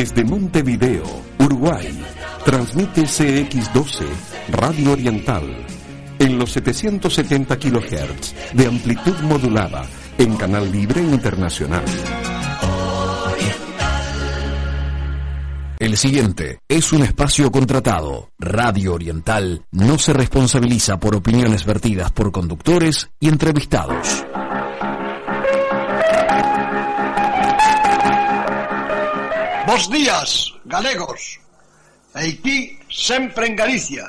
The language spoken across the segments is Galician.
Desde Montevideo, Uruguay, transmite CX12, Radio Oriental, en los 770 kHz de amplitud modulada, en Canal Libre Internacional. El siguiente es un espacio contratado. Radio Oriental no se responsabiliza por opiniones vertidas por conductores y entrevistados. Bos días, galegos. E aquí, sempre en Galicia.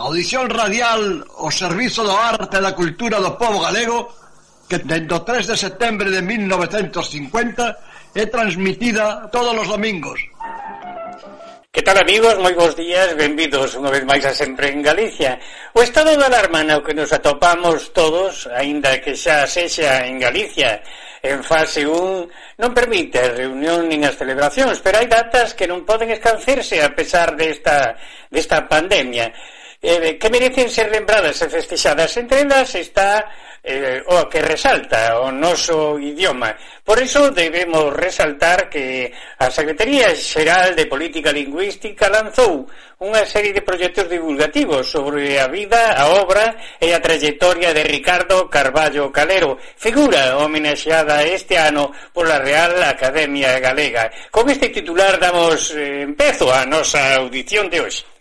A audición radial o Servizo do Arte e da Cultura do Povo Galego que dende o 3 de setembro de 1950 é transmitida todos os domingos. Que tal amigos? Moi bons días, benvidos unha vez máis a Sempre en Galicia. O estado de alarma no que nos atopamos todos, aínda que xa sexa en Galicia, en fase 1 non permite a reunión nin as celebracións, pero hai datas que non poden escancerse a pesar desta, desta pandemia. Eh, que merecen ser lembradas e festexadas? Entre elas está eh, o que resalta o noso idioma. Por iso debemos resaltar que a Secretaría Xeral de Política Lingüística lanzou unha serie de proxectos divulgativos sobre a vida, a obra e a trayectoria de Ricardo Carballo Calero, figura homenaxeada este ano pola Real Academia Galega. Con este titular damos eh, empezo a nosa audición de hoxe.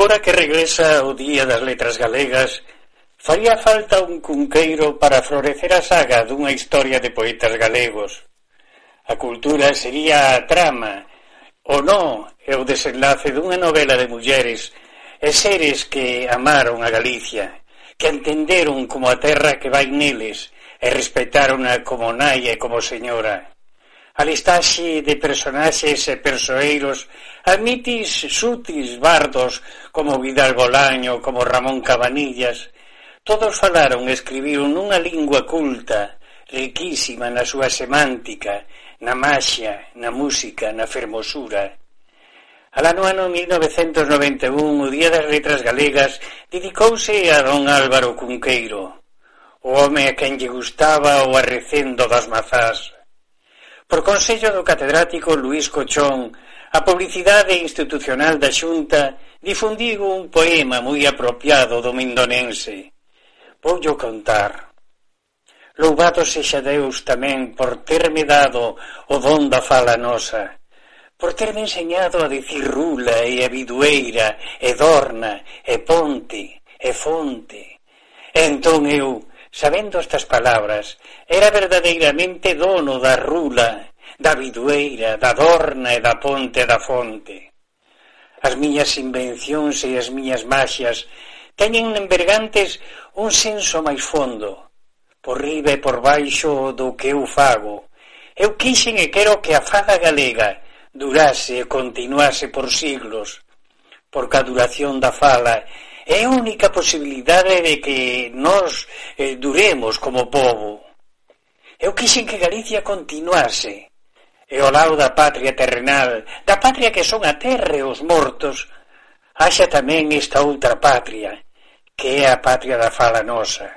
agora que regresa o Día das Letras Galegas, faría falta un cunqueiro para florecer a saga dunha historia de poetas galegos. A cultura sería a trama, o non é o desenlace dunha novela de mulleres e seres que amaron a Galicia, que entenderon como a terra que vai neles e respetaron a como nai e como señora a listaxe de personaxes e persoeiros admitis sutis bardos como Vidal Bolaño, como Ramón Cabanillas. Todos falaron e escribiron nunha lingua culta, riquísima na súa semántica, na maxia, na música, na fermosura. Alá no ano 1991, o Día das Letras Galegas, dedicouse a don Álvaro Cunqueiro, o home a quen lle gustaba o arrecendo das mazás. Por consello do catedrático Luís Cochón, a publicidade institucional da Xunta difundiu un poema moi apropiado do mindonense. Voulle contar. Louvado sexa Deus tamén por terme dado o don da fala nosa, por terme enseñado a dicir rula e a bidueira, e dorna, e ponte, e fonte. E entón eu, Sabendo estas palabras, era verdadeiramente dono da rula, da vidueira, da dorna e da ponte da fonte. As miñas invencións e as miñas magias teñen en Bergantes un senso máis fondo, por riba e por baixo do que eu fago. Eu quixen e quero que a fada galega durase e continuase por siglos, porque a duración da fala é a única posibilidade de que nos eh, duremos como povo. Eu quixen que Galicia continuase, e ao lado da patria terrenal, da patria que son a terra e os mortos, haxa tamén esta outra patria, que é a patria da fala nosa.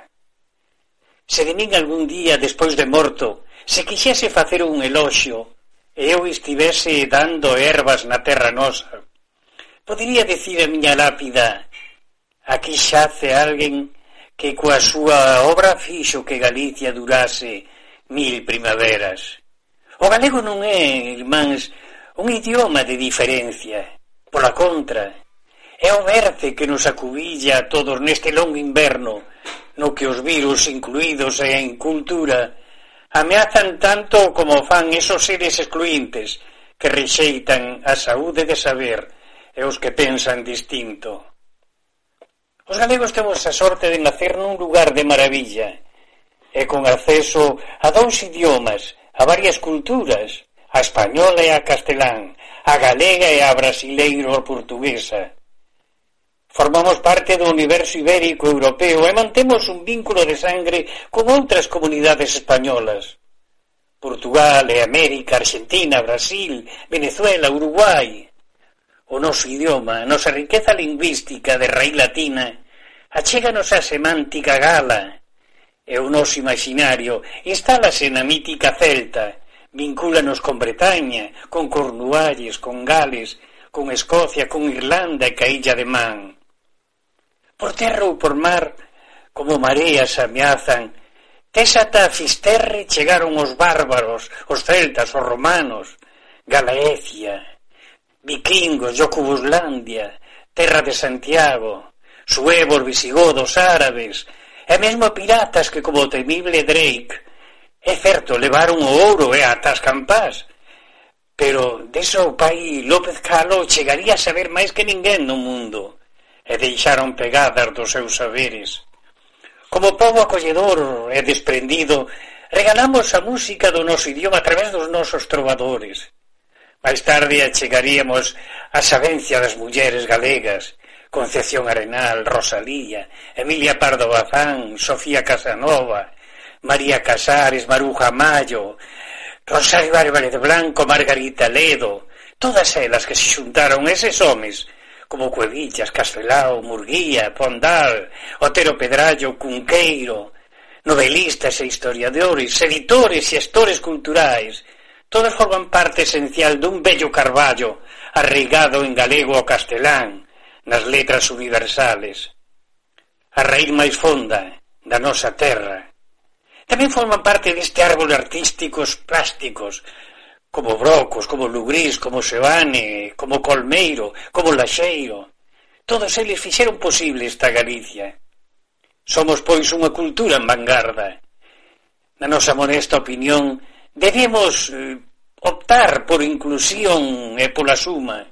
Se de min algún día despois de morto se quixese facer un eloxio e eu estivese dando ervas na terra nosa, podería decir a miña lápida Aquí xace alguén que coa súa obra fixo que Galicia durase mil primaveras. O galego non é, irmáns, un idioma de diferencia. Pola contra, é un verce que nos acubilla a todos neste longo inverno no que os virus incluídos e a incultura ameazan tanto como fan esos seres excluintes que rexeitan a saúde de saber e os que pensan distinto. Os galegos temos a sorte de nacer nun lugar de maravilla e con acceso a dous idiomas, a varias culturas, a española e a castelán, a galega e a brasileiro ou portuguesa. Formamos parte do universo ibérico europeo e mantemos un vínculo de sangre con outras comunidades españolas. Portugal e América, Argentina, Brasil, Venezuela, Uruguai o noso idioma, a nosa riqueza lingüística de raíz latina, achéganos a semántica gala. E o noso imaginario, instálase na mítica celta, vincúlanos con Bretaña, con Cornualles, con Gales, con Escocia, con Irlanda e Cailla de Man. Por terra ou por mar, como mareas ameazan, Tésata a Fisterre chegaron os bárbaros, os celtas, os romanos, Galaecia, vikingos, Jocubuslandia, terra de Santiago, suevos, visigodos, árabes, e mesmo piratas que como o temible Drake, é certo, levaron o ouro e ata as campás, pero deso o pai López Calo chegaría a saber máis que ninguén no mundo, e deixaron pegadas dos seus saberes. Como povo acolledor e desprendido, regalamos a música do noso idioma a través dos nosos trovadores, Máis tarde achegaríamos a sabencia das mulleres galegas, Concepción Arenal, Rosalía, Emilia Pardo Bazán, Sofía Casanova, María Casares, Maruja Mayo, Rosario Álvarez Blanco, Margarita Ledo, todas elas que se xuntaron eses homes como Cuevillas, Castelao, Murguía, Pondal, Otero Pedrallo, Cunqueiro, novelistas e historiadores, editores e gestores culturais, todas forman parte esencial dun bello carballo arraigado en galego o castelán nas letras universales. A raíz máis fonda da nosa terra. Tamén forman parte deste árbol artísticos plásticos como brocos, como lugrís, como sebane, como colmeiro, como laxeiro. Todos eles fixeron posible esta Galicia. Somos, pois, unha cultura en vanguarda. Na nosa modesta opinión, Debemos eh, optar por inclusión e pola suma.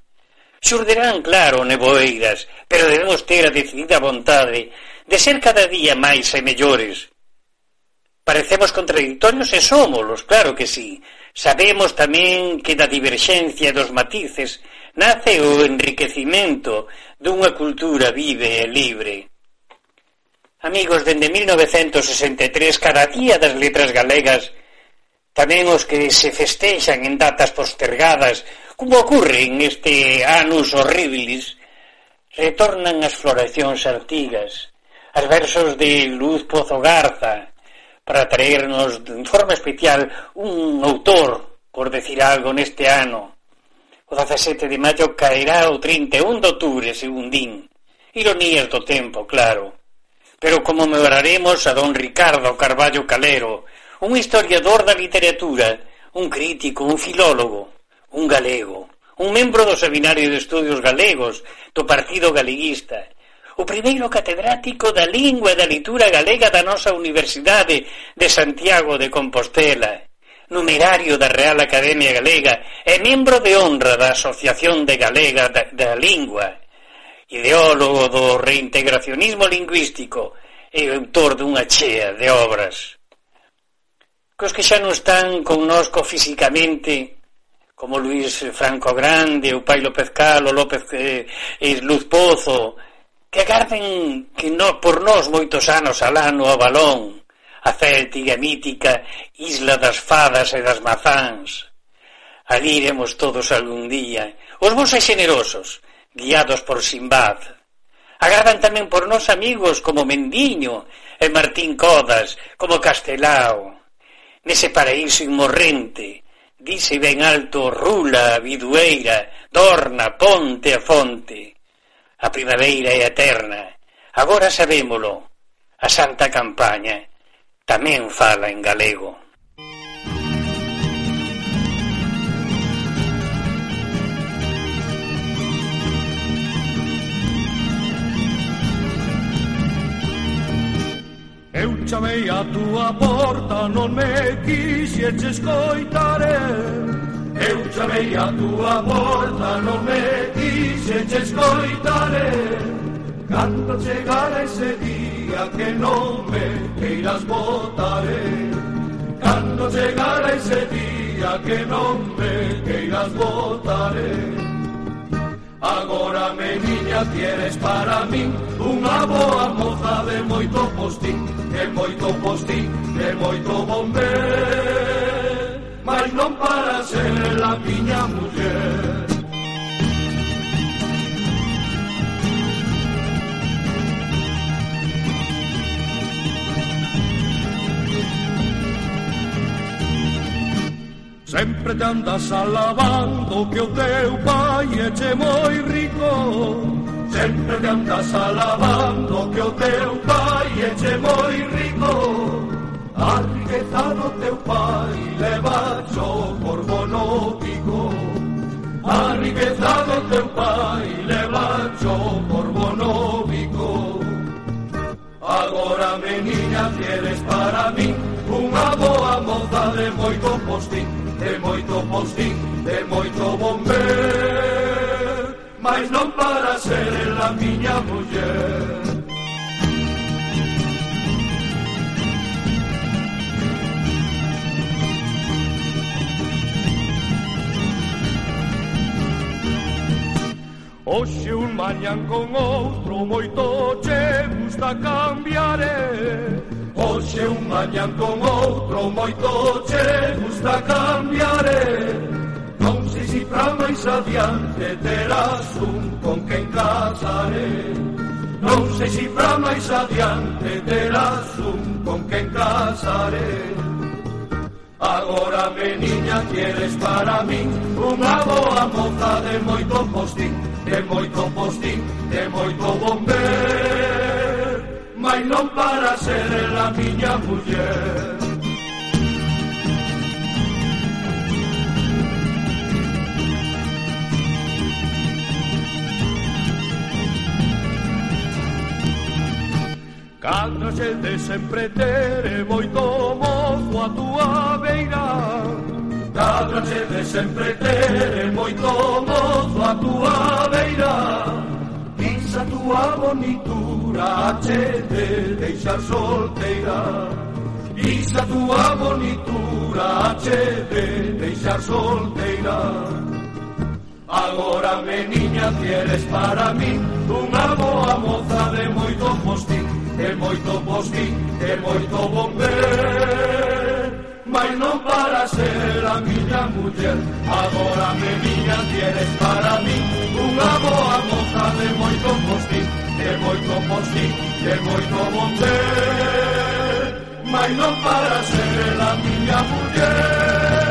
Xurderán, claro, neboeiras, pero debemos ter a decidida vontade de ser cada día máis e mellores. Parecemos contradictorios e somos, claro que sí. Sabemos tamén que da diverxencia dos matices nace o enriquecimento dunha cultura vive e libre. Amigos, dende 1963, cada día das letras galegas tamén os que se festexan en datas postergadas, como ocorre en este Anus Horribilis, retornan as floracións artigas, as versos de Luz Pozo Garza, para traernos de forma especial un autor, por decir algo, neste ano. O 17 de maio caerá o 31 de outubro, según din. Ironías do tempo, claro. Pero como memoraremos a don Ricardo Carballo Calero, un historiador da literatura, un crítico, un filólogo, un galego, un membro do Seminario de Estudios Galegos do Partido Galeguista, o primeiro catedrático da lingua e da litura galega da nosa Universidade de Santiago de Compostela, numerario da Real Academia Galega e membro de honra da Asociación de Galega da, da Lingua, ideólogo do reintegracionismo lingüístico e autor dunha chea de obras cos que xa non están connosco físicamente, como Luis Franco Grande, o Pai López Calo, López eh, Luz Pozo, que agarden que no, por nós moitos anos al ano a balón, a céltica mítica Isla das Fadas e das Mazáns. Ali iremos todos algún día, os bons e generosos, guiados por Simbad. Agardan tamén por nós amigos como Mendiño e Martín Codas, como Castelao nese paraíso inmorrente, dice ben alto Rula, Vidueira, Dorna, Ponte a Fonte. A primavera é eterna, agora sabémolo, a Santa Campaña tamén fala en galego. chamei a tua porta, non me quixeche escoitar Eu chamei a tua porta, non me quixeche escoitar Cando chegara ese día que non me queiras botar. Cando chegara ese día que non me queiras botar. Agora, meniña, tienes para min Unha boa moza de moito postín de moito postín de moito bombé mas non para ser a miña muller Sempre te andas alabando que o teu pai eche moi rico. Sempre te andas alabando que o teu pai eche moi rico. A riqueza do teu pai leva xo por bonótico. A riqueza do teu pai leva xo por bonótico. Agora meniña queres para min Unha boa moza de moito postín De moito postín, de moito bombeiro mas non para ser ela miña muller. Oxe un mañan con outro moito che gusta cambiare eh. Oxe un mañan con outro moito che gusta cambiare eh. Pra máis adiante terás un con quen casaré Non sei se si pra máis adiante terás un con quen casaré Agora meniña queres para min Unha boa moza de moito postín De moito postín, de moito bomber Mais non para ser a miña muller Cando xente sempre tere moito mozo a tua beira. Cando xente sempre tere moito mozo a tua beira. Dis túa tua bonitura a xente deixar solteira. Dis tua bonitura a xente deixar solteira. Agora, meniña, quieres para min Unha boa moza de moito postín. De moito postín, de moito bomber Mas non para ser a miña muller Agora, meniña, quieres para mí. Unha boa moza de moito postín de moito posí, de moito monter, mas non para ser a miña muller.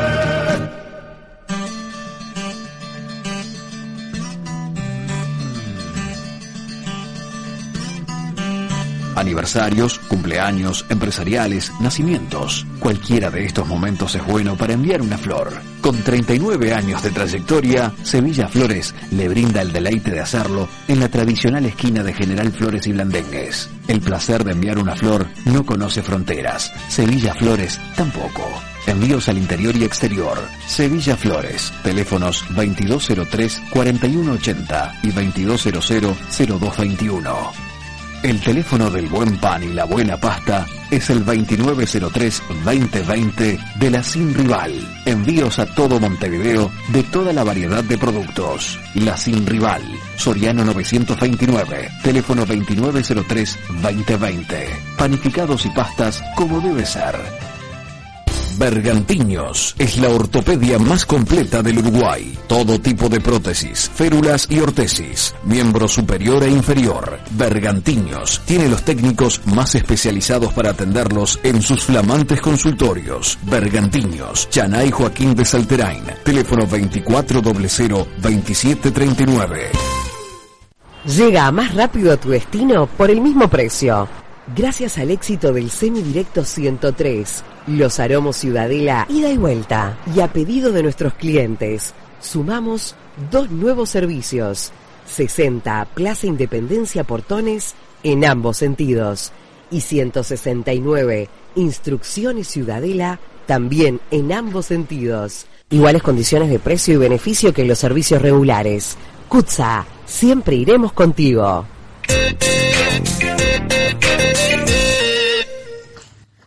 Aniversarios, cumpleaños, empresariales, nacimientos. Cualquiera de estos momentos es bueno para enviar una flor. Con 39 años de trayectoria, Sevilla Flores le brinda el deleite de hacerlo en la tradicional esquina de General Flores y Blandengues. El placer de enviar una flor no conoce fronteras. Sevilla Flores tampoco. Envíos al interior y exterior. Sevilla Flores. Teléfonos 2203-4180 y 2200-0221. El teléfono del buen pan y la buena pasta es el 2903-2020 de la Sin Rival. Envíos a todo Montevideo de toda la variedad de productos. La Sin Rival. Soriano 929. Teléfono 2903-2020. Panificados y pastas como debe ser. Bergantiños es la ortopedia más completa del Uruguay. Todo tipo de prótesis, férulas y ortesis, miembro superior e inferior. Bergantiños tiene los técnicos más especializados para atenderlos en sus flamantes consultorios. Bergantiños, Chanay Joaquín de Salterain, teléfono 2400-2739. Llega más rápido a tu destino por el mismo precio. Gracias al éxito del semidirecto 103 los aromos Ciudadela, ida y vuelta. Y a pedido de nuestros clientes, sumamos dos nuevos servicios. 60 Plaza Independencia Portones en ambos sentidos. Y 169 Instrucciones Ciudadela también en ambos sentidos. Iguales condiciones de precio y beneficio que los servicios regulares. Kutza, siempre iremos contigo.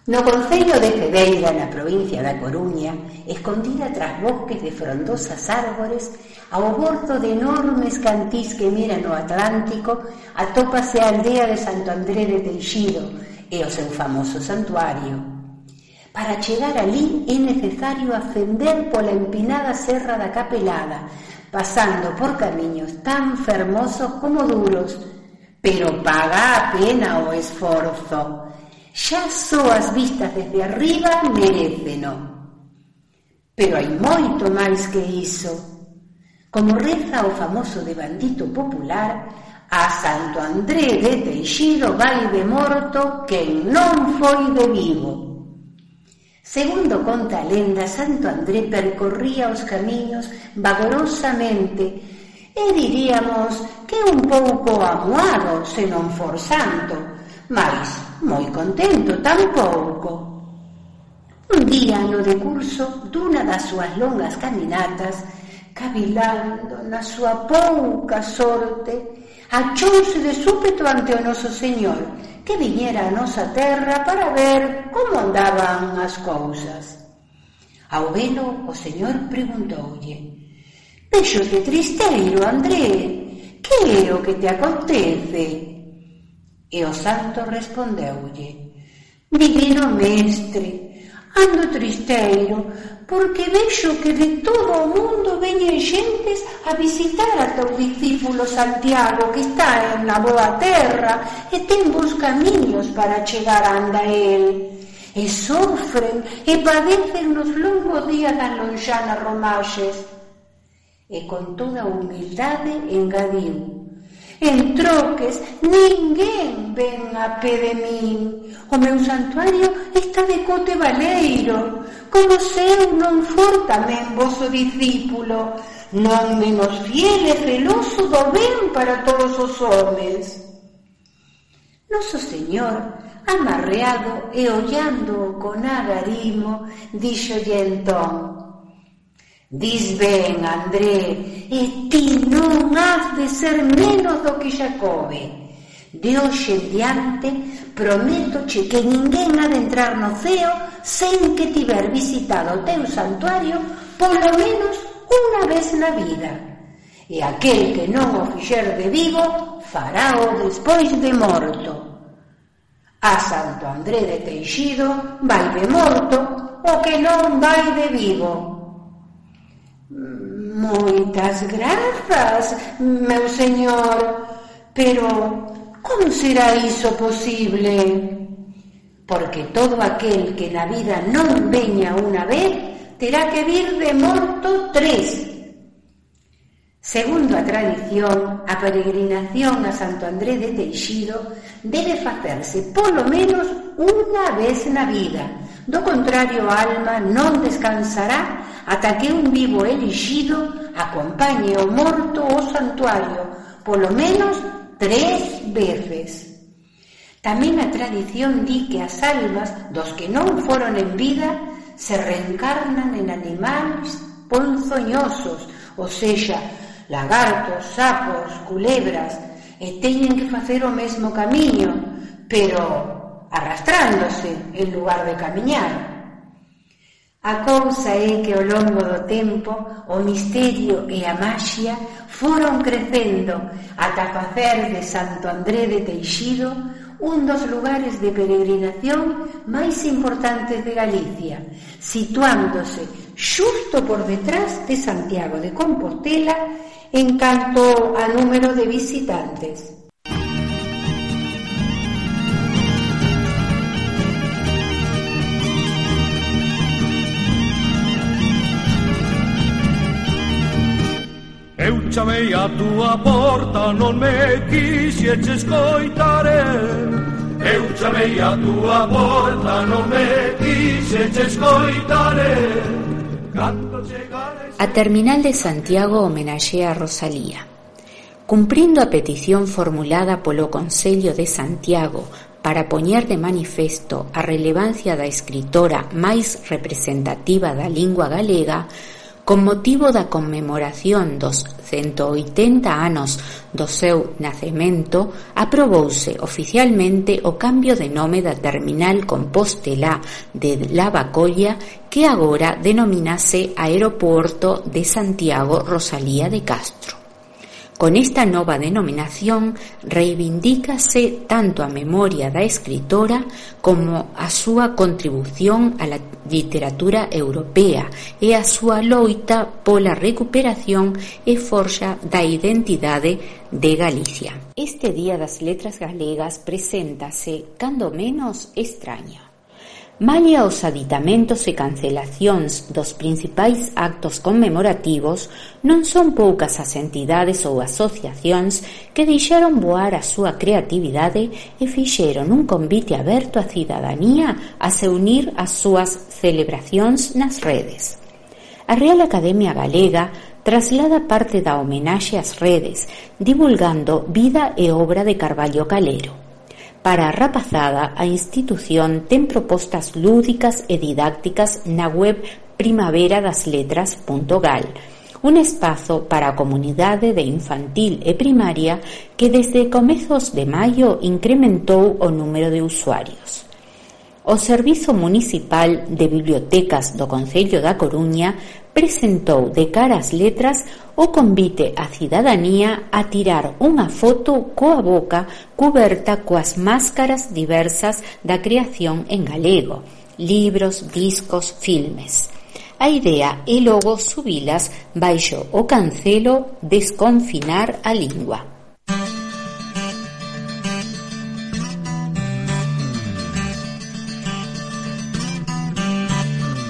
No Concello de Cedeira, na provincia da Coruña, escondida tras bosques de frondosas árbores, ao bordo de enormes cantís que miran o Atlántico, atópase a aldea de Santo André de Teixido e o seu famoso santuario. Para chegar ali é necesario ascender pola empinada Serra da Capelada, pasando por camiños tan fermosos como duros, pero paga a pena o esforzo xa só as vistas desde arriba mereceno. Pero hai moito máis que iso. Como reza o famoso devandito popular, a Santo André de Teixido vai de morto quen non foi de vivo. Segundo conta a lenda, Santo André percorría os camiños vagorosamente e diríamos que un pouco amuado se non for santo, mais moi contento, tampouco. Un día no decurso dunha das súas longas caminatas, cavilando na súa pouca sorte, achouse de súpeto ante o noso Señor, que viñera a nosa terra para ver como andaban as cousas. Ao velo, o Señor preguntoulle, Vexote tristeiro, André, que é o que te acontece? E o santo respondeulle Divino mestre, ando tristeiro porque vexo que de todo o mundo veñen xentes a visitar a teu discípulo Santiago que está en na boa terra e ten bons camiños para chegar anda él e sofren e padecen nos longos días das lonxanas romaxes. E con toda humildade engadiu En troques, ninguén ven a pé de min. O meu santuario está de cote baleiro, como se eu non for tamén vosso discípulo, non menos fiel e celoso do ben para todos os homes. Noso Señor, amarreado e ollando con agarimo, díxolle entón, Dis ben, André, e ti non has de ser menos do que Xacobe. De hoxe en diante, prométoche que ninguén ha de entrar no ceo sen que tiver visitado o teu santuario polo menos unha vez na vida. E aquel que non o fixer de vivo, farao despois de morto. A Santo André de Teixido vai de morto o que non vai de vivo. Moitas grazas, meu señor, pero como será iso posible? Porque todo aquel que na vida non veña unha vez terá que vir de morto tres. Segundo a tradición, a peregrinación a Santo Andrés de Teixido debe facerse polo menos unha vez na vida. Do contrario, alma non descansará ata que un vivo elixido acompañe o morto ao santuario polo menos tres veces. Tamén a tradición di que as almas dos que non foron en vida se reencarnan en animais ponzoñosos, ou seja, lagartos, sapos, culebras, e teñen que facer o mesmo camiño, pero arrastrándose en lugar de camiñar. A cousa é que ao longo do tempo o misterio e a maxia foron crecendo ata facer de Santo André de Teixido un dos lugares de peregrinación máis importantes de Galicia, situándose xusto por detrás de Santiago de Compostela en canto a número de visitantes. chamei a tua porta, non me quixeche escoitar Eu chamei a tua porta, non me quixeche escoitar A Terminal de Santiago homenaxea a Rosalía. Cumprindo a petición formulada polo Concello de Santiago para poñer de manifesto a relevancia da escritora máis representativa da lingua galega, con motivo da conmemoración dos 180 anos do seu nacemento, aprobouse oficialmente o cambio de nome da terminal Compostela de Lavacolla que agora denominase Aeropuerto de Santiago Rosalía de Castro. Con esta nova denominación reivindícase tanto a memoria da escritora como a súa contribución a la literatura europea e a súa loita pola recuperación e forxa da identidade de Galicia. Este Día das Letras Galegas preséntase, cando menos, extraña. Malia os aditamentos e cancelacións dos principais actos conmemorativos, non son poucas as entidades ou asociacións que deixaron voar a súa creatividade e fixeron un convite aberto á cidadanía a se unir ás súas celebracións nas redes. A Real Academia Galega traslada parte da homenaxe ás redes, divulgando vida e obra de Carballo Calero. Para a rapazada, a institución ten propostas lúdicas e didácticas na web primaveradasletras.gal, un espazo para a comunidade de infantil e primaria que desde comezos de maio incrementou o número de usuarios. O Servizo Municipal de Bibliotecas do Concello da Coruña presentou de cara ás letras o convite á cidadanía a tirar unha foto coa boca cuberta coas máscaras diversas da creación en galego, libros, discos, filmes. A idea é logo subilas baixo o cancelo Desconfinar a lingua.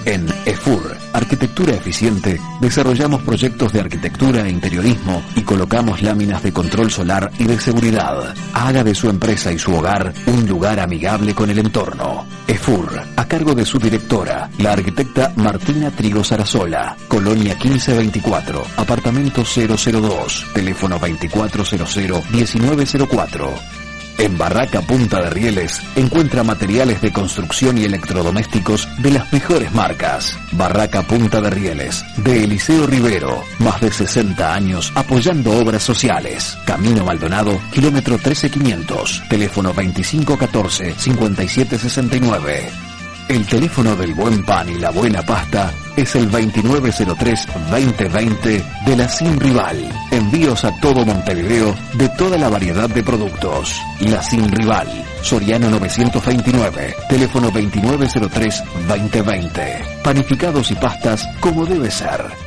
En EFUR, Arquitectura Eficiente, desarrollamos proyectos de arquitectura e interiorismo y colocamos láminas de control solar y de seguridad. Haga de su empresa y su hogar un lugar amigable con el entorno. EFUR, a cargo de su directora, la arquitecta Martina Trigo Sarasola, Colonia 1524, apartamento 002, teléfono 2400-1904. En Barraca Punta de Rieles encuentra materiales de construcción y electrodomésticos de las mejores marcas. Barraca Punta de Rieles, de Eliseo Rivero, más de 60 años apoyando obras sociales. Camino Maldonado, kilómetro 13500, teléfono 2514-5769. El teléfono del buen pan y la buena pasta es el 2903-2020 de la Sin Rival. Envíos a todo Montevideo de toda la variedad de productos. La Sin Rival. Soriano 929. Teléfono 2903-2020. Panificados y pastas como debe ser.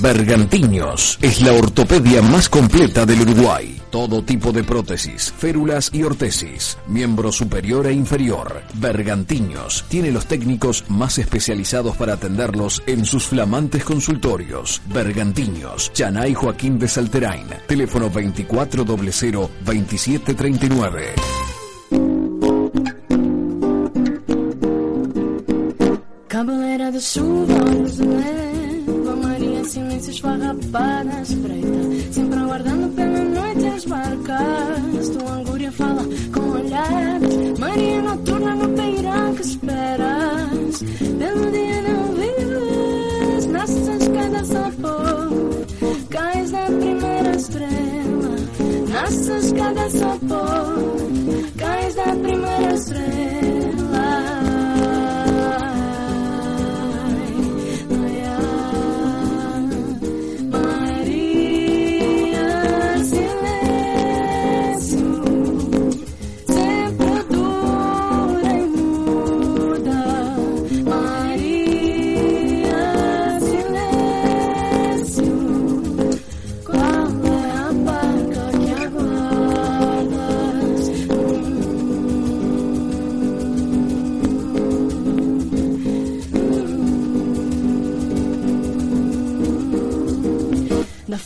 Bergantiños es la ortopedia más completa del Uruguay. Todo tipo de prótesis, férulas y ortesis, miembro superior e inferior. Bergantiños tiene los técnicos más especializados para atenderlos en sus flamantes consultorios. Bergantiños, Chanay Joaquín de Salterain, teléfono 2400 2739. Cabeleira de silêncio, esfarrapada, espreita Sempre aguardando pela noite as barcas Tua angúria fala com olhares. Maria noturna no peirão que esperas. Pelo dia não vives Nasces cada sabor. Cais da primeira estrela Nasces cada sabor. Cais da primeira estrela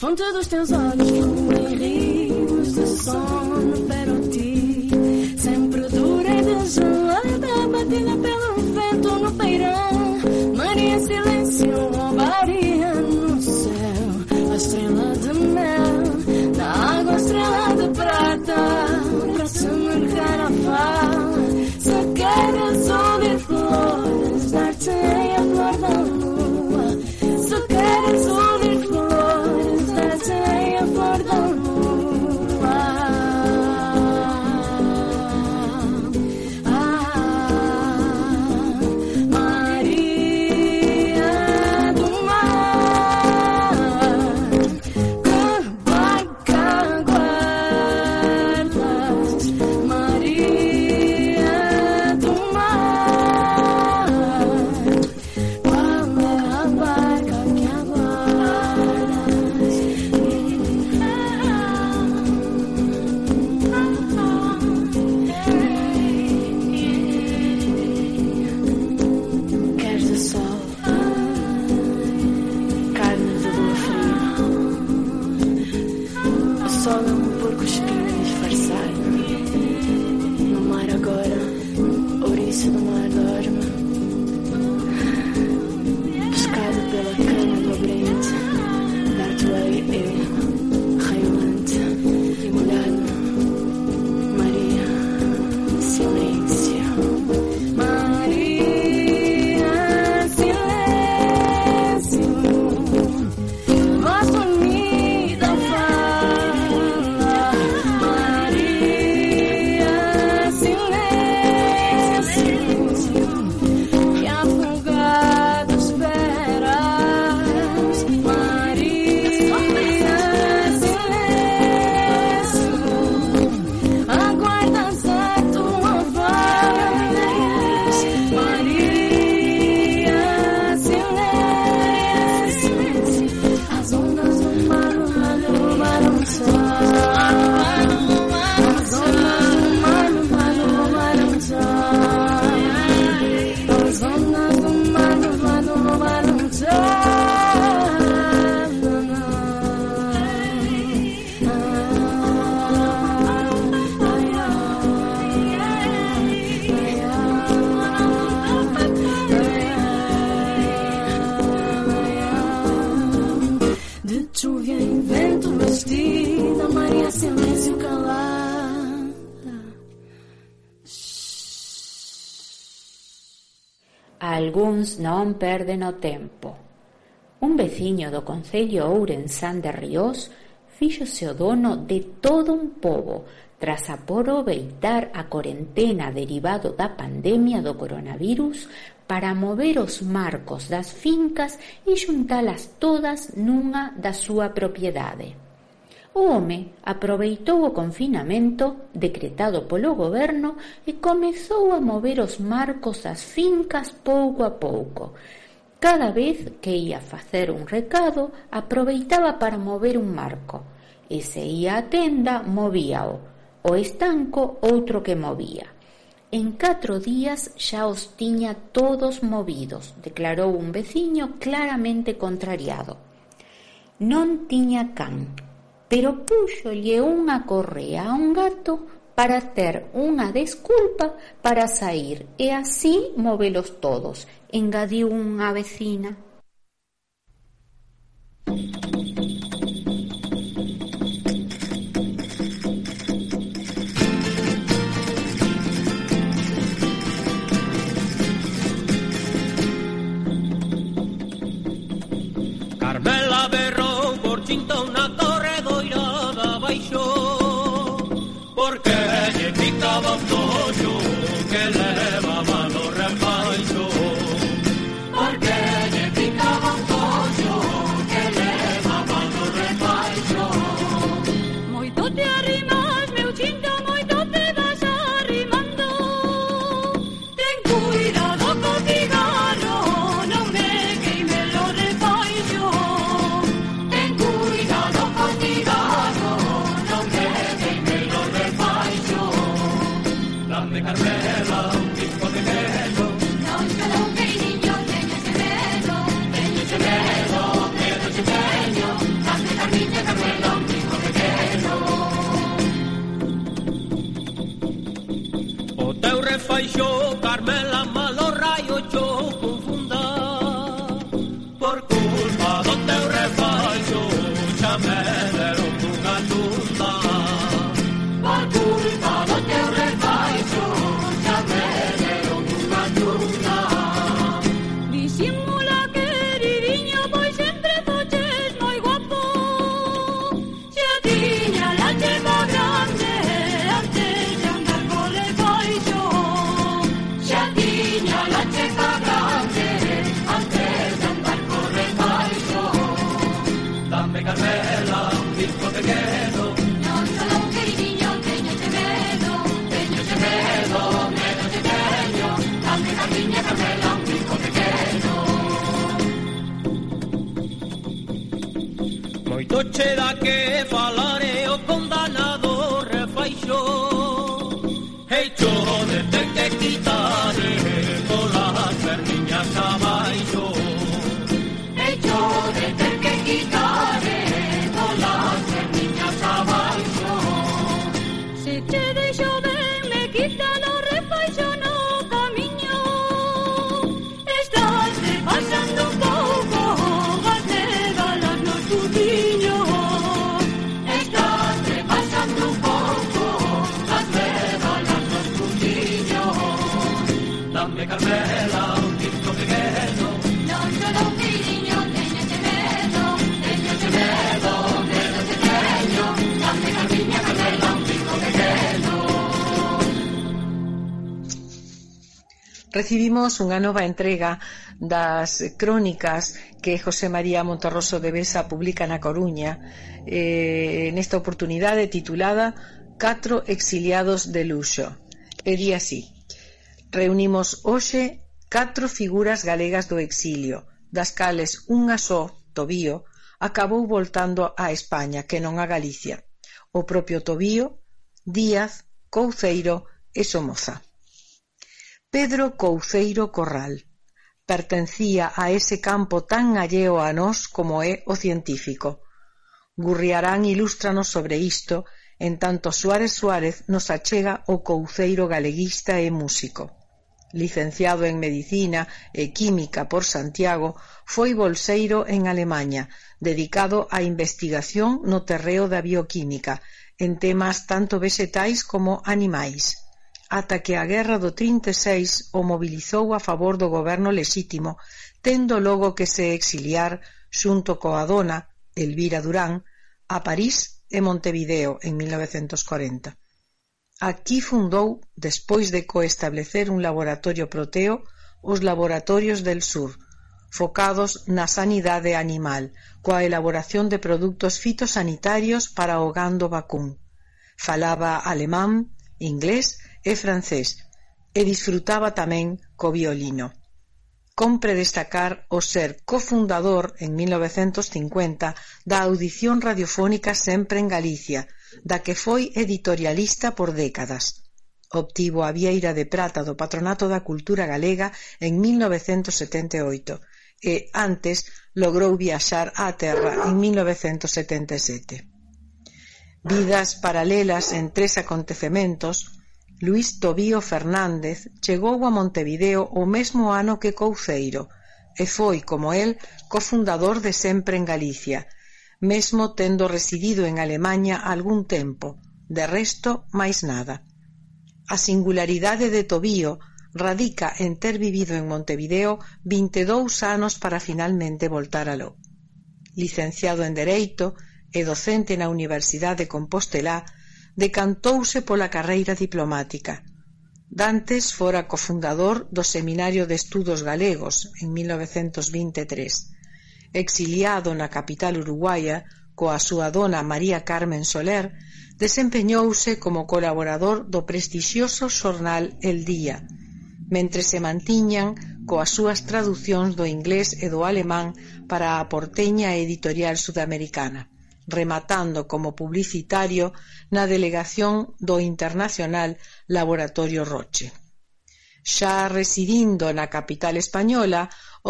fonte dos teus olhos fluem rios de sono para ti. Sempre dura e desolada, batida pelo vento no peirão. Maria silêncio, Maria no céu, a estrela de mel, na água estrela de prata, para se marcar a fala. Se queres ouvir flores, dar-te perden o tempo. Un veciño do Concello Ourensán de Ríos fíxose o dono de todo un pobo tras aproveitar a corentena derivado da pandemia do coronavirus para mover os marcos das fincas e xuntalas todas nunha da súa propiedade. O home aproveitou o confinamento decretado polo goberno e comezou a mover os marcos das fincas pouco a pouco. Cada vez que ia facer un recado, aproveitaba para mover un marco. E se ia á tenda, movíao. O estanco, outro que movía. En catro días xa os tiña todos movidos, declarou un veciño claramente contrariado. Non tiña can, pero púxolle unha correa a un gato para ter unha desculpa para sair e así movelos todos, engadiu unha vecina. Carmela berrou por chinta porque me he invitado que falar. recibimos unha nova entrega das crónicas que José María Monterroso de Besa publica na Coruña eh, nesta oportunidade titulada Catro exiliados de luxo e di así Reunimos hoxe catro figuras galegas do exilio das cales unha só, Tobío, acabou voltando a España, que non a Galicia. O propio Tobío, Díaz, Couceiro e Somoza. Pedro Couceiro Corral pertencía a ese campo tan alleo a nós como é o científico. Gurriarán ilústranos sobre isto en tanto Suárez Suárez nos achega o couceiro galeguista e músico licenciado en Medicina e Química por Santiago, foi bolseiro en Alemaña, dedicado á investigación no terreo da bioquímica, en temas tanto vexetais como animais ata que a Guerra do 36 o mobilizou a favor do goberno lexítimo, tendo logo que se exiliar xunto coa dona, Elvira Durán, a París e Montevideo en 1940. Aquí fundou, despois de coestablecer un laboratorio proteo, os Laboratorios del Sur, focados na sanidade animal, coa elaboración de produtos fitosanitarios para o gando vacún. Falaba alemán, inglés e francés e disfrutaba tamén co violino. Compre destacar o ser cofundador en 1950 da audición radiofónica sempre en Galicia, da que foi editorialista por décadas. Obtivo a Vieira de Prata do Patronato da Cultura Galega en 1978 e antes logrou viaxar á Terra en 1977. Vidas paralelas en tres acontecementos Luís Tobío Fernández chegou a Montevideo o mesmo ano que Couceiro e foi, como el, cofundador de Sempre en Galicia, mesmo tendo residido en Alemaña algún tempo, de resto máis nada. A singularidade de Tobío radica en ter vivido en Montevideo 22 anos para finalmente voltar aló. Licenciado en Dereito e docente na Universidade de Compostelá, decantouse pola carreira diplomática. Dantes fora cofundador do Seminario de Estudos Galegos en 1923. Exiliado na capital uruguaia coa súa dona María Carmen Soler, desempeñouse como colaborador do prestixioso xornal El Día, mentre se mantiñan coas súas traduccións do inglés e do alemán para a porteña editorial sudamericana rematando como publicitario na delegación do Internacional Laboratorio Roche. Xa residindo na capital española,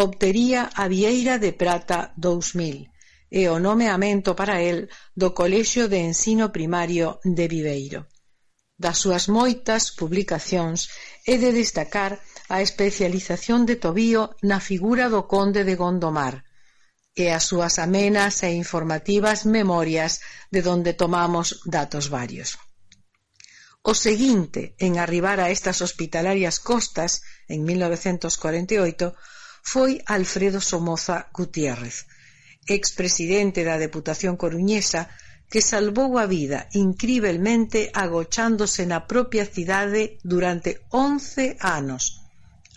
obtería a Vieira de Prata 2000 e o nomeamento para el do Colexio de Ensino Primario de Viveiro. Das súas moitas publicacións é de destacar a especialización de Tobío na figura do conde de Gondomar, e as súas amenas e informativas memorias de donde tomamos datos varios. O seguinte en arribar a estas hospitalarias costas en 1948 foi Alfredo Somoza Gutiérrez, expresidente da Deputación Coruñesa que salvou a vida incrivelmente agochándose na propia cidade durante 11 anos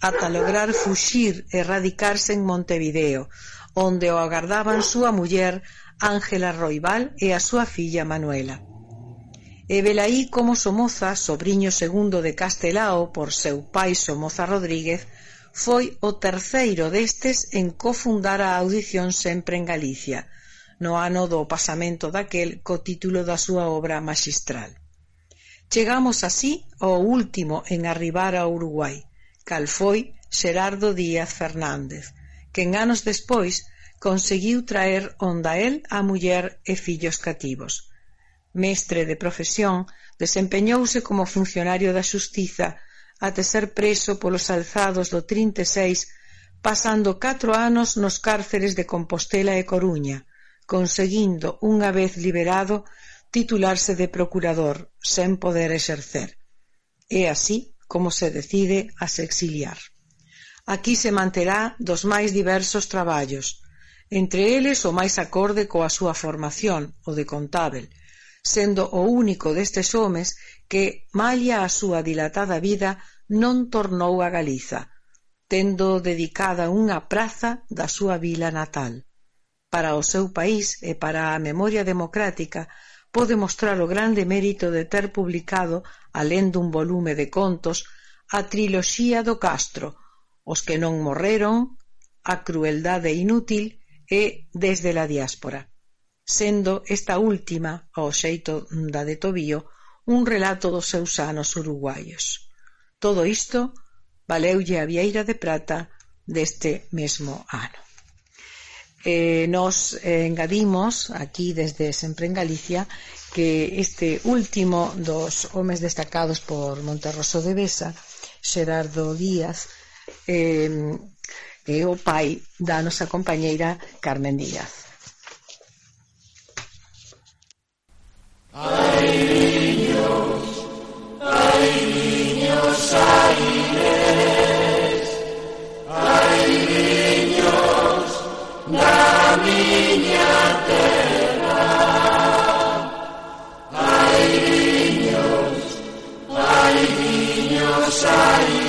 ata lograr fuxir e radicarse en Montevideo, onde o agardaban súa muller Ángela Roibal e a súa filla Manuela. E velaí como Somoza, sobrinho segundo de Castelao por seu pai Somoza Rodríguez, foi o terceiro destes en cofundar a audición sempre en Galicia, no ano do pasamento daquel co título da súa obra magistral. Chegamos así ao último en arribar a Uruguai, cal foi Xerardo Díaz Fernández, quen anos despois conseguiu traer onda el a muller e fillos cativos. Mestre de profesión, desempeñouse como funcionario da Xustiza até ser preso polos alzados do 36, pasando catro anos nos cárceres de Compostela e Coruña, conseguindo, unha vez liberado, titularse de procurador, sen poder exercer. É así como se decide a se exiliar. Aquí se manterá dos máis diversos traballos, entre eles o máis acorde coa súa formación, o de contábel, sendo o único destes homes que, malia a súa dilatada vida, non tornou a Galiza, tendo dedicada unha praza da súa vila natal. Para o seu país e para a memoria democrática, pode mostrar o grande mérito de ter publicado, alén dun volume de contos, a triloxía do Castro, Os que non morreron, a crueldade inútil e Desde la diáspora, sendo esta última, ao xeito da de Tobío, un relato dos seus anos uruguaios. Todo isto valeulle a Vieira de Prata deste mesmo ano. Eh, nos eh, engadimos aquí desde Sempre en Galicia que este último dos homes destacados por Monterroso de Besa, Xerardo Díaz, eh, que é o pai da nosa compañeira Carmen Díaz. Ai, niños, ai, niños, ai, nes, ai, niños, na miña terra. Ai, niños, ai, niños, ai,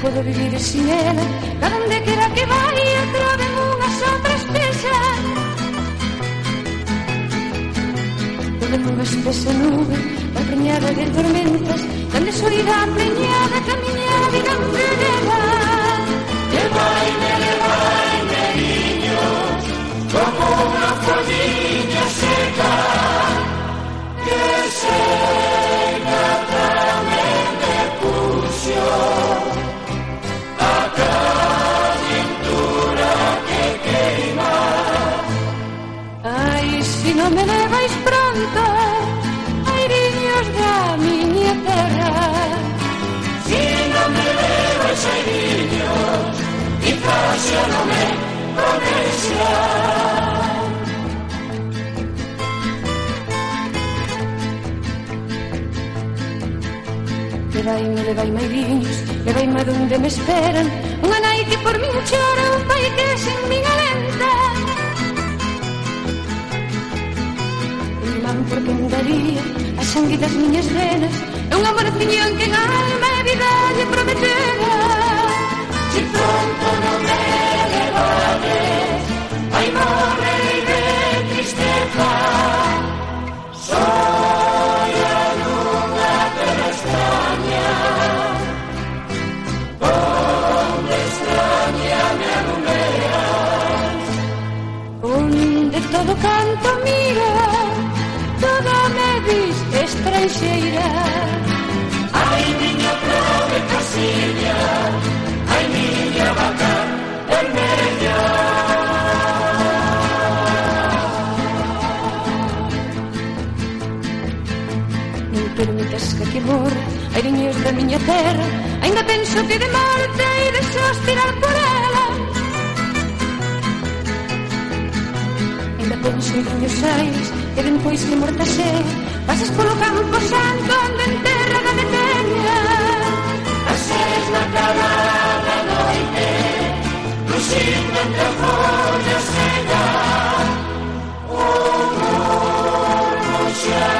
puedo vivir sin él. A donde quiera que vaya, traen unha só tristeza. Traen unha espesa nube, ¿La preñada de tormentas, tan de soledad preñada que a miña vida enferma. Llevaime, llevaime, niños, como una follilla seca. me levais pronto Airiños da miña terra Si non me levais airiños Quizás xa non me coneixa Levaime, levaime airiños Levaime donde me esperan. Unha nai que por min chora Un pai que sin min porque me daría a sangue das miñas venas e un amorciño en que en alma e vida lle prometera Si pronto non me levades vai morrer de tristeza Soy a luna que me extraña Onde extraña me alumeas Onde todo canto esquecer Ainda penso que de morte e de sospirar por ela. Ainda penso que non sais E depois que morta xe Pasas polo campo santo onde enterra da meteña Pasas na calada noite Lucindo entre follas cega O amor non xa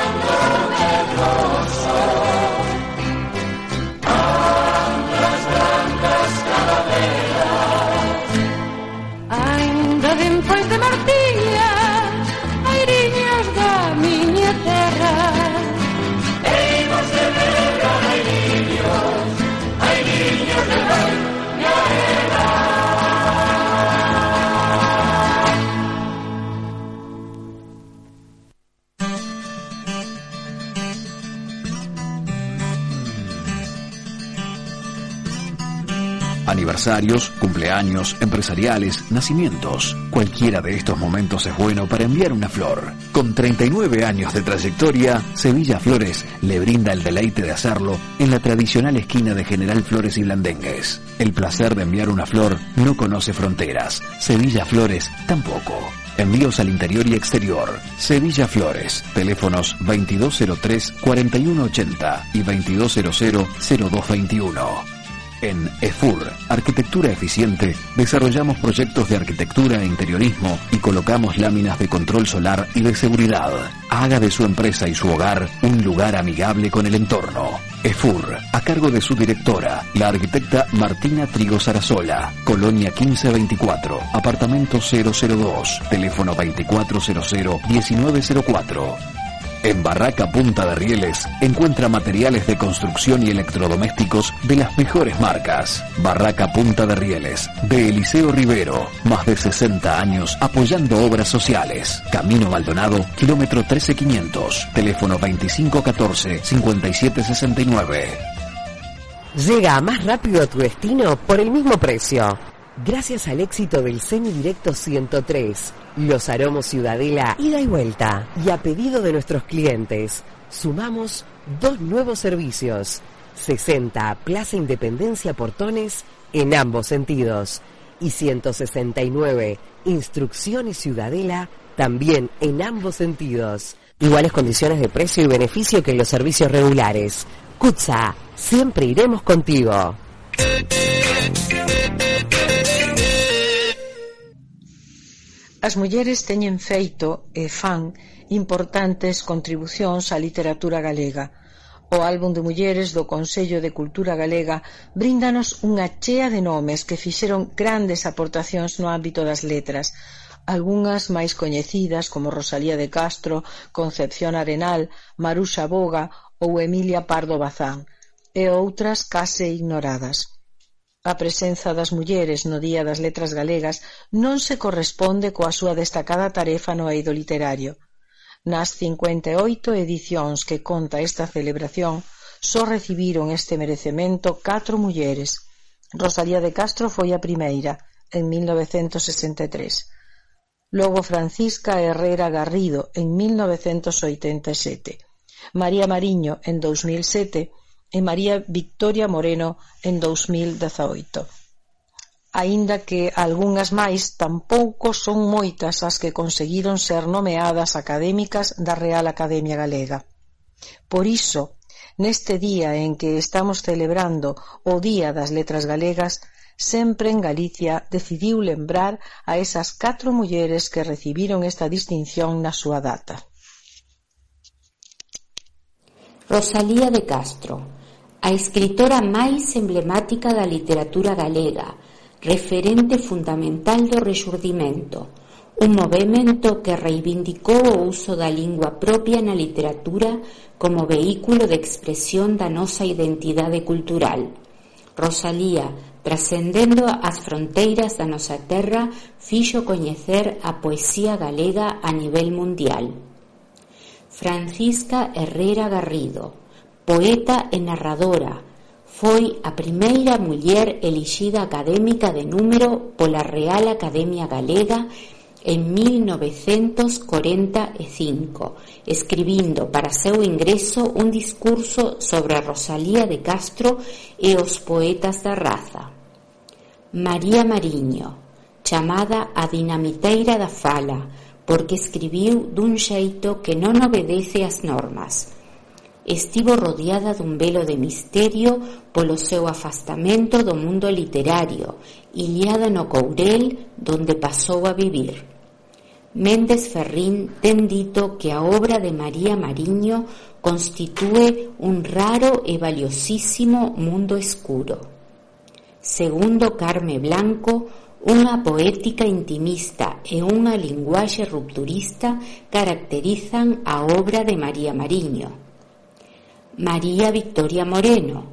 Cumpleaños, empresariales, nacimientos. Cualquiera de estos momentos es bueno para enviar una flor. Con 39 años de trayectoria, Sevilla Flores le brinda el deleite de hacerlo en la tradicional esquina de General Flores y Blandengues. El placer de enviar una flor no conoce fronteras. Sevilla Flores tampoco. Envíos al interior y exterior. Sevilla Flores. Teléfonos 2203-4180 y 2200-0221. En EFUR, Arquitectura Eficiente, desarrollamos proyectos de arquitectura e interiorismo y colocamos láminas de control solar y de seguridad. Haga de su empresa y su hogar un lugar amigable con el entorno. EFUR, a cargo de su directora, la arquitecta Martina Trigo Sarasola, Colonia 1524, apartamento 002, teléfono 2400-1904. En Barraca Punta de Rieles encuentra materiales de construcción y electrodomésticos de las mejores marcas. Barraca Punta de Rieles, de Eliseo Rivero, más de 60 años apoyando obras sociales. Camino Maldonado, kilómetro 13500, teléfono 2514-5769. Llega más rápido a tu destino por el mismo precio. Gracias al éxito del semidirecto 103, los aromos Ciudadela ida y vuelta. Y a pedido de nuestros clientes, sumamos dos nuevos servicios. 60 Plaza Independencia Portones en ambos sentidos. Y 169 Instrucciones Ciudadela también en ambos sentidos. Iguales condiciones de precio y beneficio que los servicios regulares. Kutza, siempre iremos contigo. As mulleres teñen feito e fan importantes contribucións á literatura galega. O álbum de mulleres do Consello de Cultura Galega bríndanos unha chea de nomes que fixeron grandes aportacións no ámbito das letras, algunhas máis coñecidas como Rosalía de Castro, Concepción Arenal, Maruxa Boga ou Emilia Pardo Bazán, e outras case ignoradas. A presenza das mulleres no Día das Letras Galegas non se corresponde coa súa destacada tarefa no eido literario. Nas 58 edicións que conta esta celebración, só recibiron este merecemento catro mulleres. Rosalía de Castro foi a primeira, en 1963. Logo Francisca Herrera Garrido, en 1987. María Mariño, en 2007, e María Victoria Moreno en 2018. Aínda que algunhas máis tampouco son moitas as que conseguiron ser nomeadas académicas da Real Academia Galega. Por iso, neste día en que estamos celebrando o Día das Letras Galegas, sempre en Galicia decidiu lembrar a esas catro mulleres que recibiron esta distinción na súa data. Rosalía de Castro, a escritora máis emblemática da literatura galega, referente fundamental do rexurdimento, un movimento que reivindicou o uso da lingua propia na literatura como vehículo de expresión da nosa identidade cultural. Rosalía, trascendendo as fronteiras da nosa terra, fixo coñecer a poesía galega a nivel mundial. Francisca Herrera Garrido, poeta e narradora, foi a primeira muller elixida académica de número pola Real Academia Galega en 1945, escribindo para seu ingreso un discurso sobre Rosalía de Castro e os poetas da raza. María Mariño, chamada a dinamiteira da fala, porque escribiu dun xeito que non obedece ás normas estivo rodeada dun velo de misterio polo seu afastamento do mundo literario, iliada no Courel, donde pasou a vivir. Méndez Ferrín ten dito que a obra de María Mariño constitúe un raro e valiosísimo mundo escuro. Segundo Carme Blanco, Unha poética intimista e unha linguaxe rupturista caracterizan a obra de María Mariño, María Victoria Moreno,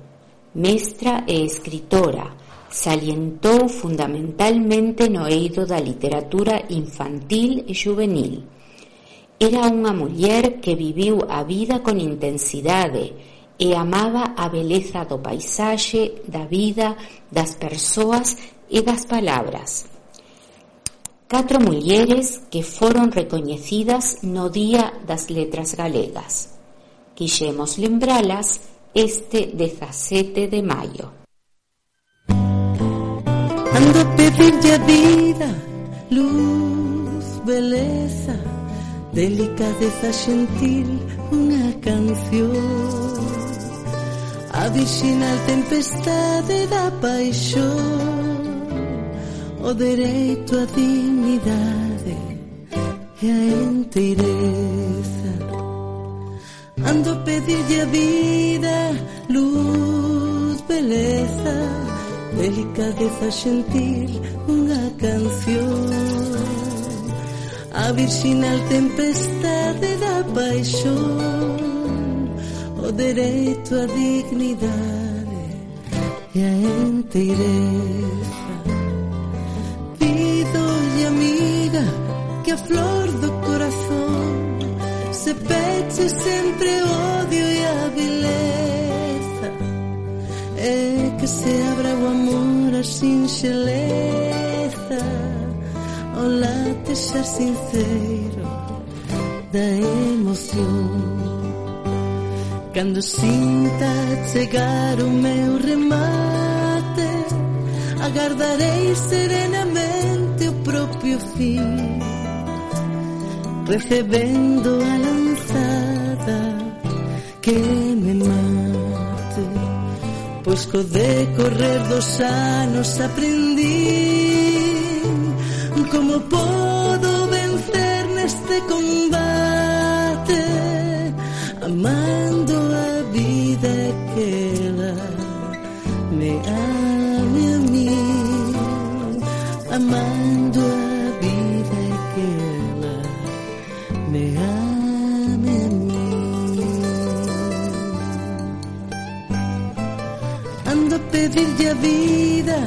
mestra e escritora, salientou fundamentalmente no eido da literatura infantil e juvenil. Era unha muller que viviu a vida con intensidade e amaba a beleza do paisaxe, da vida, das persoas e das palabras. Catro mulleres que foron recoñecidas no Día das Letras Galegas quixemos lembralas este 17 de maio. Ando a pedirlle a vida luz, beleza, delicadeza xentil, unha canción. A vixinal tempestade da paixón, o dereito á dignidade e a enteireza. Ando a pedirlle a vida Luz, beleza Delicadeza xentil Unha canción. A virxinal tempestade da paixón O dereito a dignidade E a enteireza. Pido, amiga Que a flor do corazón se pecho sempre odio e a vileza É que se abra o amor a sinxeleza O latexar sincero da emoción. Cando sinta chegar o meu remate Agardarei serenamente o propio fin. recebendo a lanzada que me mate, pues pois co decorrer dos anos aprendí como podo vencer neste combate amando a vida que ela me ame a mí amando Bella vida,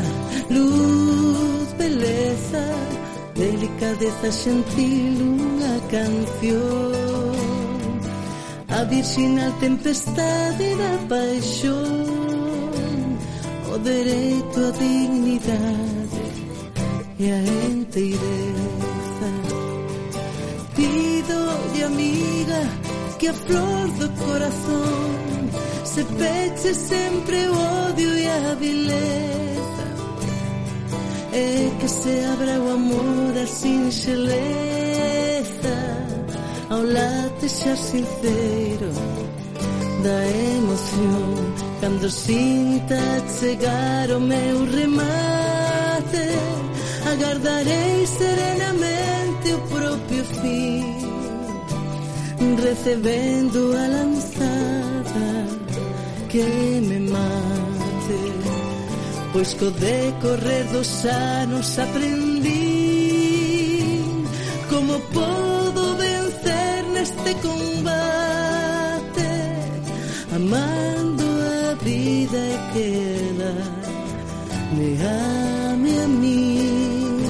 luz, beleza, delicadeza gentil, una canción. A virginal tempestade da paixão, o oh, direito à dignidade e a inteireza. Pido de amiga que a flor do se peche sempre o odio e a vileza e que se abra o amor a sinxeleza ao latexar sincero da emoción. Cando sinta chegar o meu remate agardarei serenamente o propio fin recebendo a lanzada que me mate pois co decorrer dos anos aprendi como podo vencer neste combate amando a vida que ela me ame a mí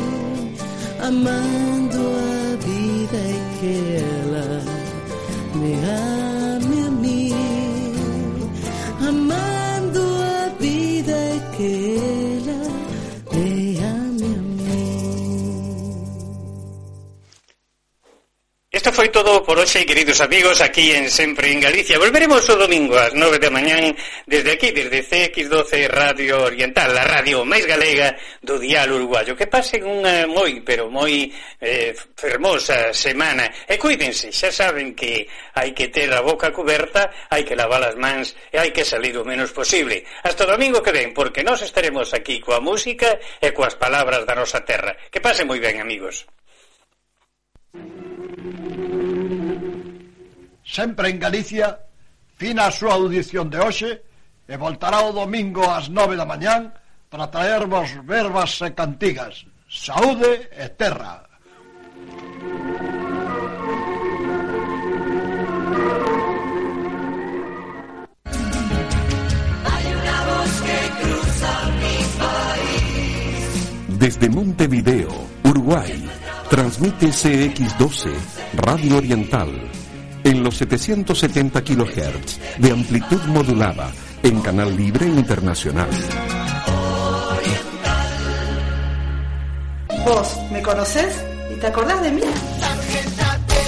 amando foi todo por hoxe, queridos amigos, aquí en Sempre en Galicia. Volveremos o domingo ás 9 da mañán desde aquí, desde CX12 Radio Oriental, a radio máis galega do dial uruguayo. Que pasen unha moi, pero moi eh, fermosa semana. E cuídense, xa saben que hai que ter a boca coberta, hai que lavar as mans e hai que salir o menos posible. Hasta o domingo que ven, porque nós estaremos aquí coa música e coas palabras da nosa terra. Que pasen moi ben, amigos. sempre en Galicia, fina a súa audición de hoxe e voltará o domingo ás nove da mañán para traervos verbas e cantigas. Saúde e terra. Desde Montevideo, Uruguay, transmite CX12, Radio Oriental en los 770 kHz de amplitud modulada, en canal libre internacional. Vos, ¿me conocés? ¿Y te acordás de mí?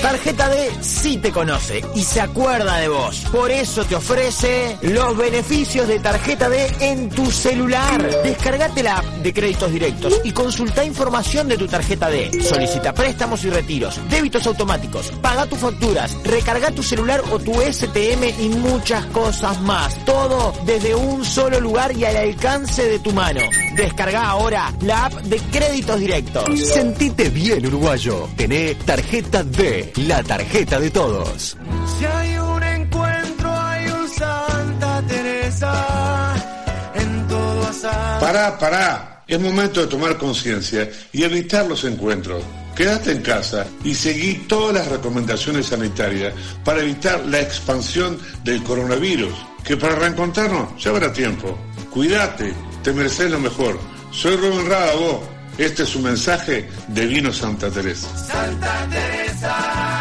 Tarjeta D sí te conoce y se acuerda de vos. Por eso te ofrece los beneficios de Tarjeta D en tu celular. Descargate la app de créditos directos y consulta información de tu tarjeta D. Solicita préstamos y retiros, débitos automáticos, paga tus facturas, recarga tu celular o tu STM y muchas cosas más. Todo desde un solo lugar y al alcance de tu mano. Descarga ahora la app de créditos directos. Sentite bien, uruguayo. Tené Tarjeta D, la tarjeta de todos. Si hay un encuentro, hay un Santa Teresa en todo asado. Pará, pará. Es momento de tomar conciencia y evitar los encuentros. Quédate en casa y seguí todas las recomendaciones sanitarias para evitar la expansión del coronavirus, que para reencontrarnos ya habrá tiempo. Cuídate, te mereces lo mejor. Soy Rubén Rada, vos. Este es un mensaje de Vino Santa Teresa. Santa Teresa, side.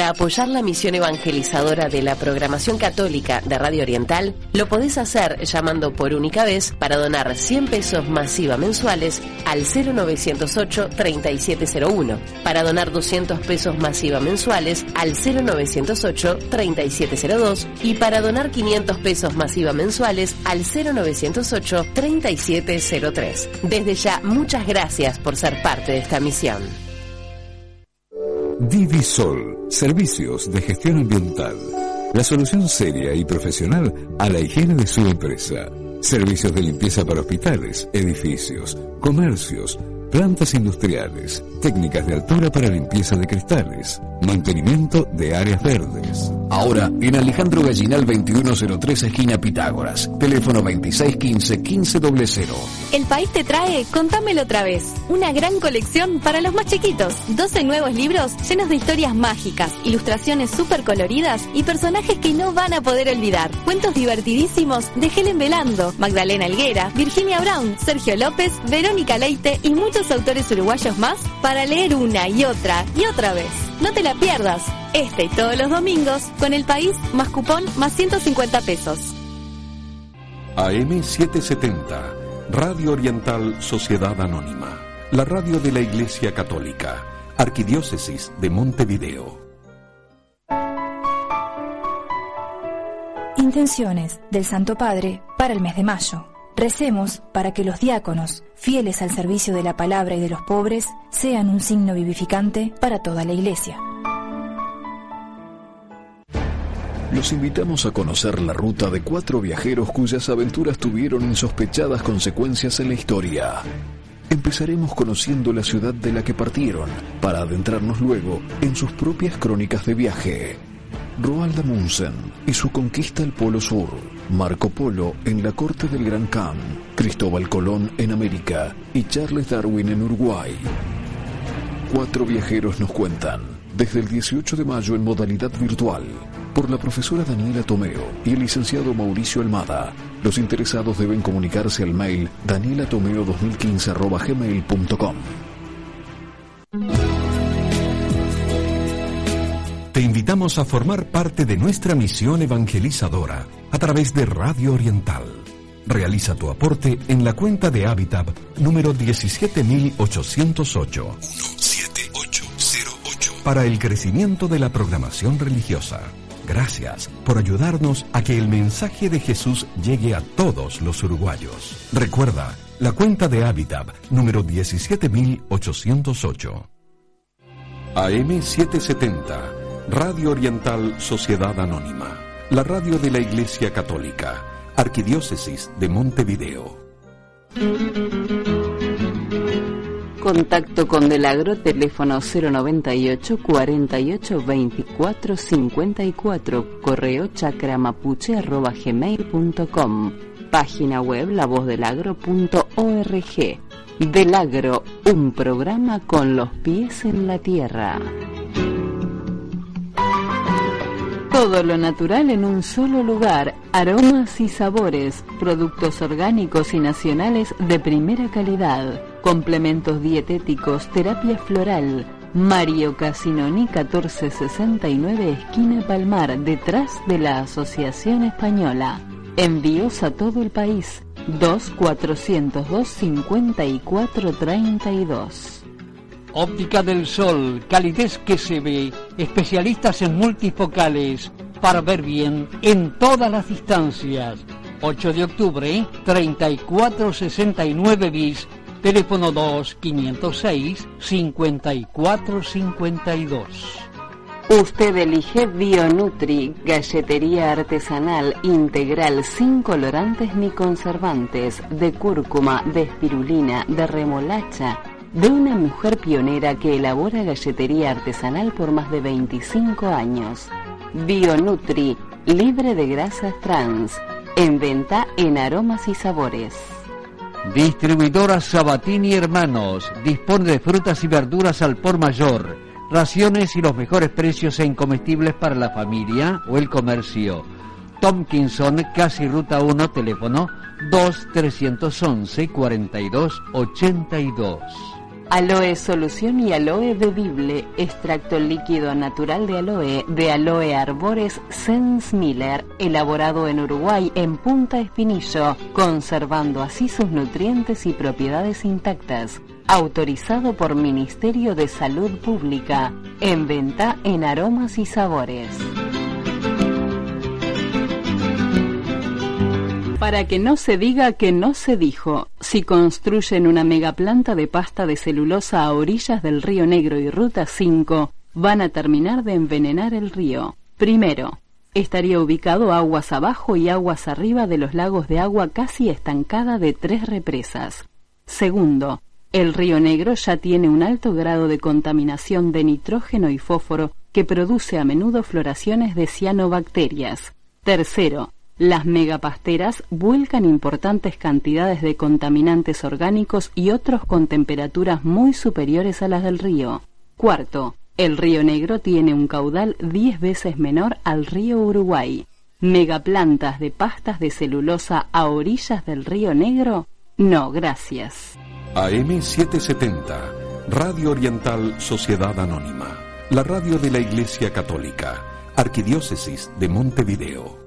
Para apoyar la misión evangelizadora de la programación católica de Radio Oriental, lo podés hacer llamando por única vez para donar 100 pesos masiva mensuales al 0908-3701, para donar 200 pesos masiva mensuales al 0908-3702 y para donar 500 pesos masiva mensuales al 0908-3703. Desde ya, muchas gracias por ser parte de esta misión. Divisol, servicios de gestión ambiental. La solución seria y profesional a la higiene de su empresa. Servicios de limpieza para hospitales, edificios, comercios, plantas industriales, técnicas de altura para limpieza de cristales, mantenimiento de áreas verdes. Ahora en Alejandro Gallinal 2103 esquina Pitágoras. Teléfono 2615-1500. El país te trae Contámelo otra vez. Una gran colección para los más chiquitos. 12 nuevos libros llenos de historias mágicas, ilustraciones súper coloridas y personajes que no van a poder olvidar. Cuentos divertidísimos de Helen Velando, Magdalena Elguera, Virginia Brown, Sergio López, Verónica Leite y muchos autores uruguayos más para leer una y otra y otra vez. No te la pierdas. Este y todos los domingos con el país más cupón más 150 pesos. AM770, Radio Oriental Sociedad Anónima, la radio de la Iglesia Católica, Arquidiócesis de Montevideo. Intenciones del Santo Padre para el mes de mayo. Recemos para que los diáconos, fieles al servicio de la palabra y de los pobres, sean un signo vivificante para toda la Iglesia. Los invitamos a conocer la ruta de cuatro viajeros cuyas aventuras tuvieron insospechadas consecuencias en la historia. Empezaremos conociendo la ciudad de la que partieron, para adentrarnos luego en sus propias crónicas de viaje. Roald Amundsen y su conquista al Polo Sur, Marco Polo en la corte del Gran Khan, Cristóbal Colón en América y Charles Darwin en Uruguay. Cuatro viajeros nos cuentan, desde el 18 de mayo en modalidad virtual, por la profesora Daniela Tomeo y el licenciado Mauricio Almada. Los interesados deben comunicarse al mail danielatomeo2015.gmail.com. Te invitamos a formar parte de nuestra misión evangelizadora a través de Radio Oriental. Realiza tu aporte en la cuenta de Habitat número 17808 para el crecimiento de la programación religiosa. Gracias por ayudarnos a que el mensaje de Jesús llegue a todos los uruguayos. Recuerda, la cuenta de Habitat número 17808. AM770, Radio Oriental Sociedad Anónima, la radio de la Iglesia Católica, Arquidiócesis de Montevideo. Contacto con Delagro, teléfono 098 48 24 54, correo chacramapuche arroba gmail.com, página web lavozdelagro.org. Delagro, un programa con los pies en la tierra. Todo lo natural en un solo lugar, aromas y sabores, productos orgánicos y nacionales de primera calidad, complementos dietéticos, terapia floral. Mario Casinoni 1469 esquina Palmar, detrás de la Asociación Española. Envíos a todo el país. 2 402 54 32. Óptica del Sol, calidez que se ve, especialistas en multifocales, para ver bien en todas las distancias. 8 de octubre, 3469 bis, teléfono 2 506 5452. Usted elige Bionutri, galletería artesanal integral sin colorantes ni conservantes, de cúrcuma, de espirulina, de remolacha, de una mujer pionera que elabora galletería artesanal por más de 25 años. Bionutri, libre de grasas trans, en venta en aromas y sabores. Distribuidora Sabatini Hermanos dispone de frutas y verduras al por mayor, raciones y los mejores precios en comestibles para la familia o el comercio. Tomkinson, casi ruta 1, teléfono 2 311 42 82. Aloe Solución y Aloe Bebible, extracto líquido natural de aloe de Aloe Arbores Sens Miller, elaborado en Uruguay en Punta Espinillo, conservando así sus nutrientes y propiedades intactas. Autorizado por Ministerio de Salud Pública, en venta en aromas y sabores. Para que no se diga que no se dijo, si construyen una megaplanta de pasta de celulosa a orillas del río Negro y Ruta 5, van a terminar de envenenar el río. Primero, estaría ubicado aguas abajo y aguas arriba de los lagos de agua casi estancada de tres represas. Segundo, el río Negro ya tiene un alto grado de contaminación de nitrógeno y fósforo que produce a menudo floraciones de cianobacterias. Tercero, las megapasteras vuelcan importantes cantidades de contaminantes orgánicos y otros con temperaturas muy superiores a las del río. Cuarto, el río Negro tiene un caudal 10 veces menor al río Uruguay. ¿Megaplantas de pastas de celulosa a orillas del río Negro? No, gracias. AM 770, Radio Oriental Sociedad Anónima, la radio de la Iglesia Católica, Arquidiócesis de Montevideo.